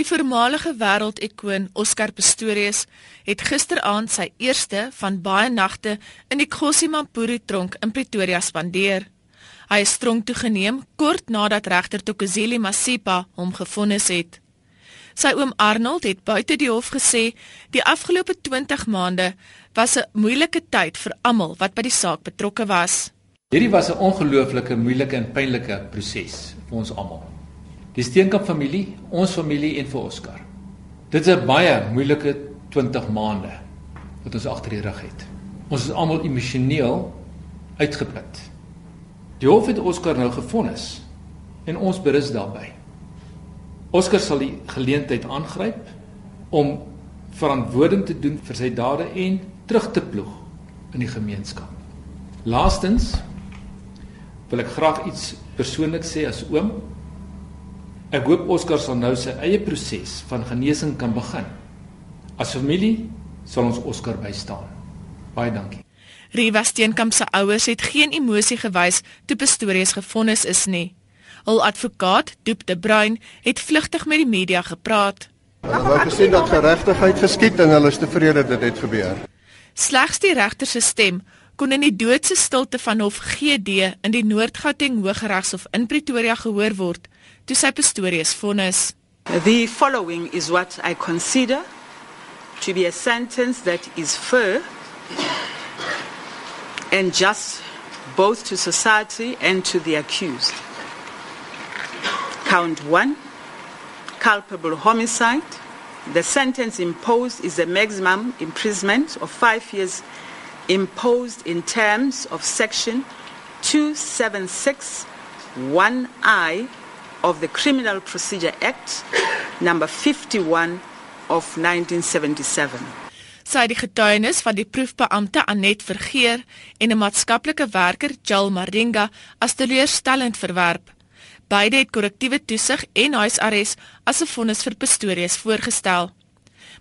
Die voormalige wêreldikoon Oscar Pistorius het gisteraand sy eerste van baie nagte in die Kgosi Mampuru tronk in Pretoria spandeer. Hy is tronk toegeneem kort nadat regter Tokozeli Masipa hom gefonnis het. Sy oom Arnold het buite die hof gesê die afgelope 20 maande was 'n moeilike tyd vir almal wat by die saak betrokke was. Hierdie was 'n ongelooflike moeilike en pynlike proses vir ons almal. Die Steenkamp familie, ons familie en vir Oscar. Dit is 'n baie moeilike 20 maande wat ons agter die rug het. Ons is almal emosioneel uitgeput. Die hof het Oscar nou gefonnis en ons berus daarbey. Oscar sal die geleentheid aangryp om verantwoording te doen vir sy dade en terug te ploeg in die gemeenskap. Laastens wil ek graag iets persoonlik sê as oom. Ek hoop Oscar sal nou sy eie proses van genesing kan begin. As familie sal ons Oscar bystaan. Baie dankie. Riva Steenkamp se ouers het geen emosie gewys toe Pistorius gefonnis is nie. Hul advokaat, Doep de Bruin, het vlugtig met die media gepraat. Hulle wou gesien dat geregtigheid geskied en hulle is tevrede dat dit gebeur. Slegs die regter se stem kon in die doodse stilte van Hof GD in die Noord-Gauteng Hooggeregshof in Pretoria gehoor word toe sy Pistorius vonnis. The following is what I consider to be a sentence that is fair and just both to society and to the accused. Count one, culpable homicide. The sentence imposed is a maximum imprisonment of five years imposed in terms of section 276.1i of the Criminal Procedure Act, number 51 of 1977. Sy die getuienis van die proefbeampte Anet Vergeer en 'n maatskaplike werker, Jal Maringa, as teleurstellend verwerp. Beide het korrektiewe toesig en huisarrest as 'n vonnis vir Pistorius voorgestel.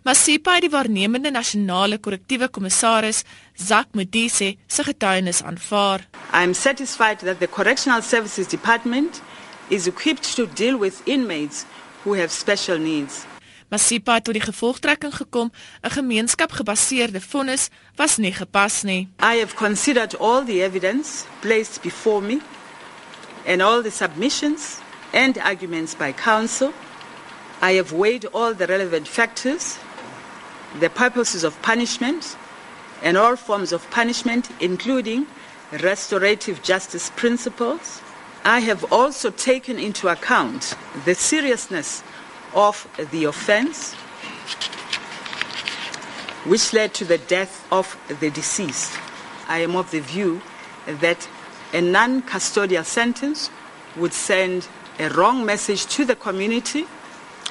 Masipa het die waarnemende nasionale korrektiewe kommissaris, Zak Modise, se getuienis aanvaar. I am satisfied that the Correctional Services Department is equipped to deal with inmates who have special needs. Masipa het tot die gevolgtrekking gekom 'n gemeenskapgebaseerde vonnis was nie gepas nie. I have considered all the evidence placed before me and all the submissions and arguments by counsel. I have weighed all the relevant factors, the purposes of punishment, and all forms of punishment, including restorative justice principles. I have also taken into account the seriousness of the offense, which led to the death of the deceased. I am of the view that a non custodial sentence would send a wrong message to the community.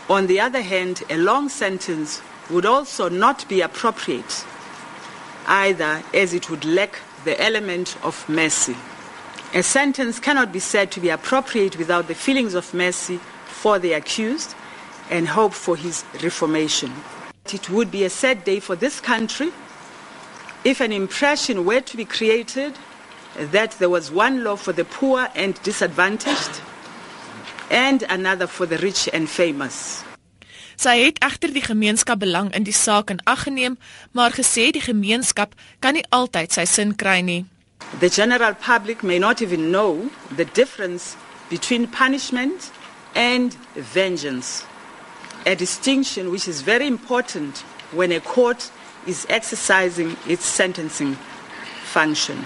On the other hand, a long sentence would also not be appropriate, either as it would lack the element of mercy. A sentence cannot be said to be appropriate without the feelings of mercy for the accused and hope for his reformation. It would be a sad day for this country if an impression were to be created that there was one law for the poor and disadvantaged and another for the rich and famous. Sy het egter die gemeenskap belang in die saak in ag geneem, maar gesê die gemeenskap kan nie altyd sy sin kry nie. The general public may not even know the difference between punishment and vengeance. A distinction which is very important when a court is exercising its sentencing function.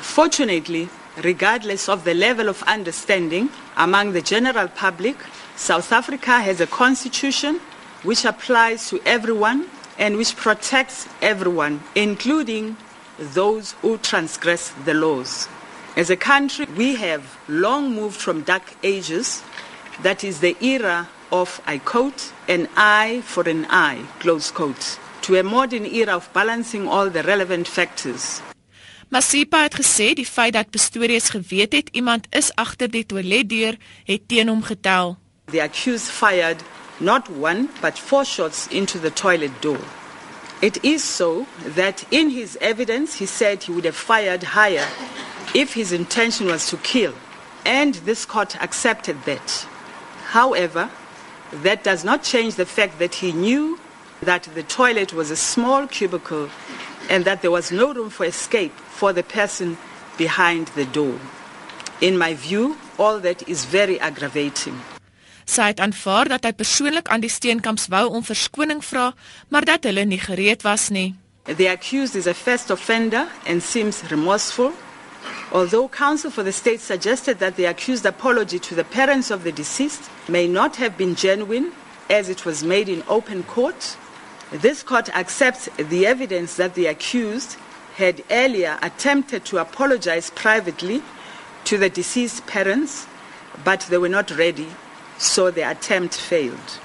Fortunately, regardless of the level of understanding among the general public, South Africa has a constitution which applies to everyone and which protects everyone, including those who transgress the laws. As a country, we have long moved from dark ages, that is the era of, I quote, an eye for an eye, close quote, to a modern era of balancing all the relevant factors. Masipa het gesê die feit dat Pistorius geweet het iemand is agter die toiletdeur het teen hom getel. The accused fired not one but four shots into the toilet door. It is so that in his evidence he said he would have fired higher if his intention was to kill, and this court accepted that. However, That does not change the fact that he knew that the toilet was a small cubicle and that there was no room for escape for the person behind the door. In my view, all that is very aggravating. Sy het aanvaar dat hy persoonlik aan die steenkamps wou om verskoning vra, maar dat hulle nie gereed was nie. The accused is a first offender and seems remorseful. Although counsel for the state suggested that the accused apology to the parents of the deceased may not have been genuine as it was made in open court, this court accepts the evidence that the accused had earlier attempted to apologize privately to the deceased parents, but they were not ready, so the attempt failed.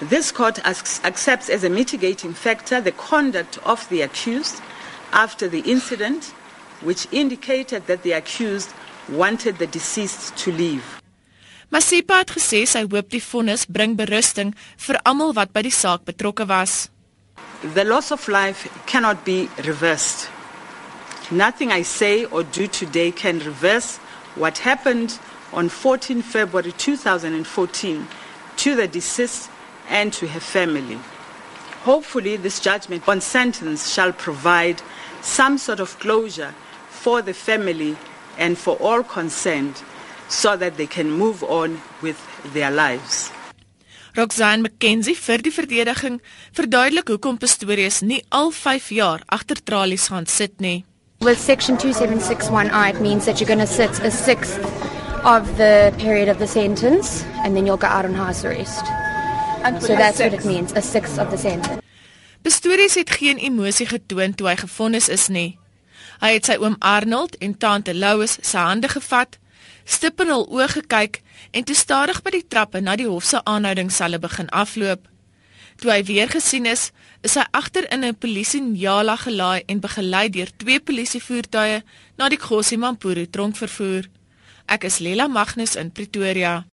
This court accepts as a mitigating factor the conduct of the accused after the incident which indicated that the accused wanted the deceased to leave. Masipa het gesê sy hoop die vonnis bring berusting vir almal wat by die saak betrokke was. The loss of life cannot be reversed. Nothing I say or do today can reverse what happened on 14 February 2014 to the deceased and to her family. Hopefully this judgment on sentence shall provide some sort of closure for the family and for all concerned so that they can move on with their lives. Roxanne McKenzie vir die verdediging verduidelik hoekom Pistorius nie al 5 jaar agter tralies gaan sit nie. With section 2761I it means that you're going to sit a sixth of the period of the sentence and then you'll go out on house arrest. And so that's what it means, a sixth of the sentence. Pistorius het geen emosie getoon toe hy gefonnis is nie. Hy het sy oom Arnold en tante Louis se hande gevat, stip in hul oë gekyk en toe stadig by die trappe na die hof se aanhoudingsalle begin afloop. Toe hy weer gesien is, is hy agter in 'n polisie Njala gelaai en begelei deur twee polisievoertuie na die Gossie Mampuru tronk vervoer. Ek is Lela Magnus in Pretoria.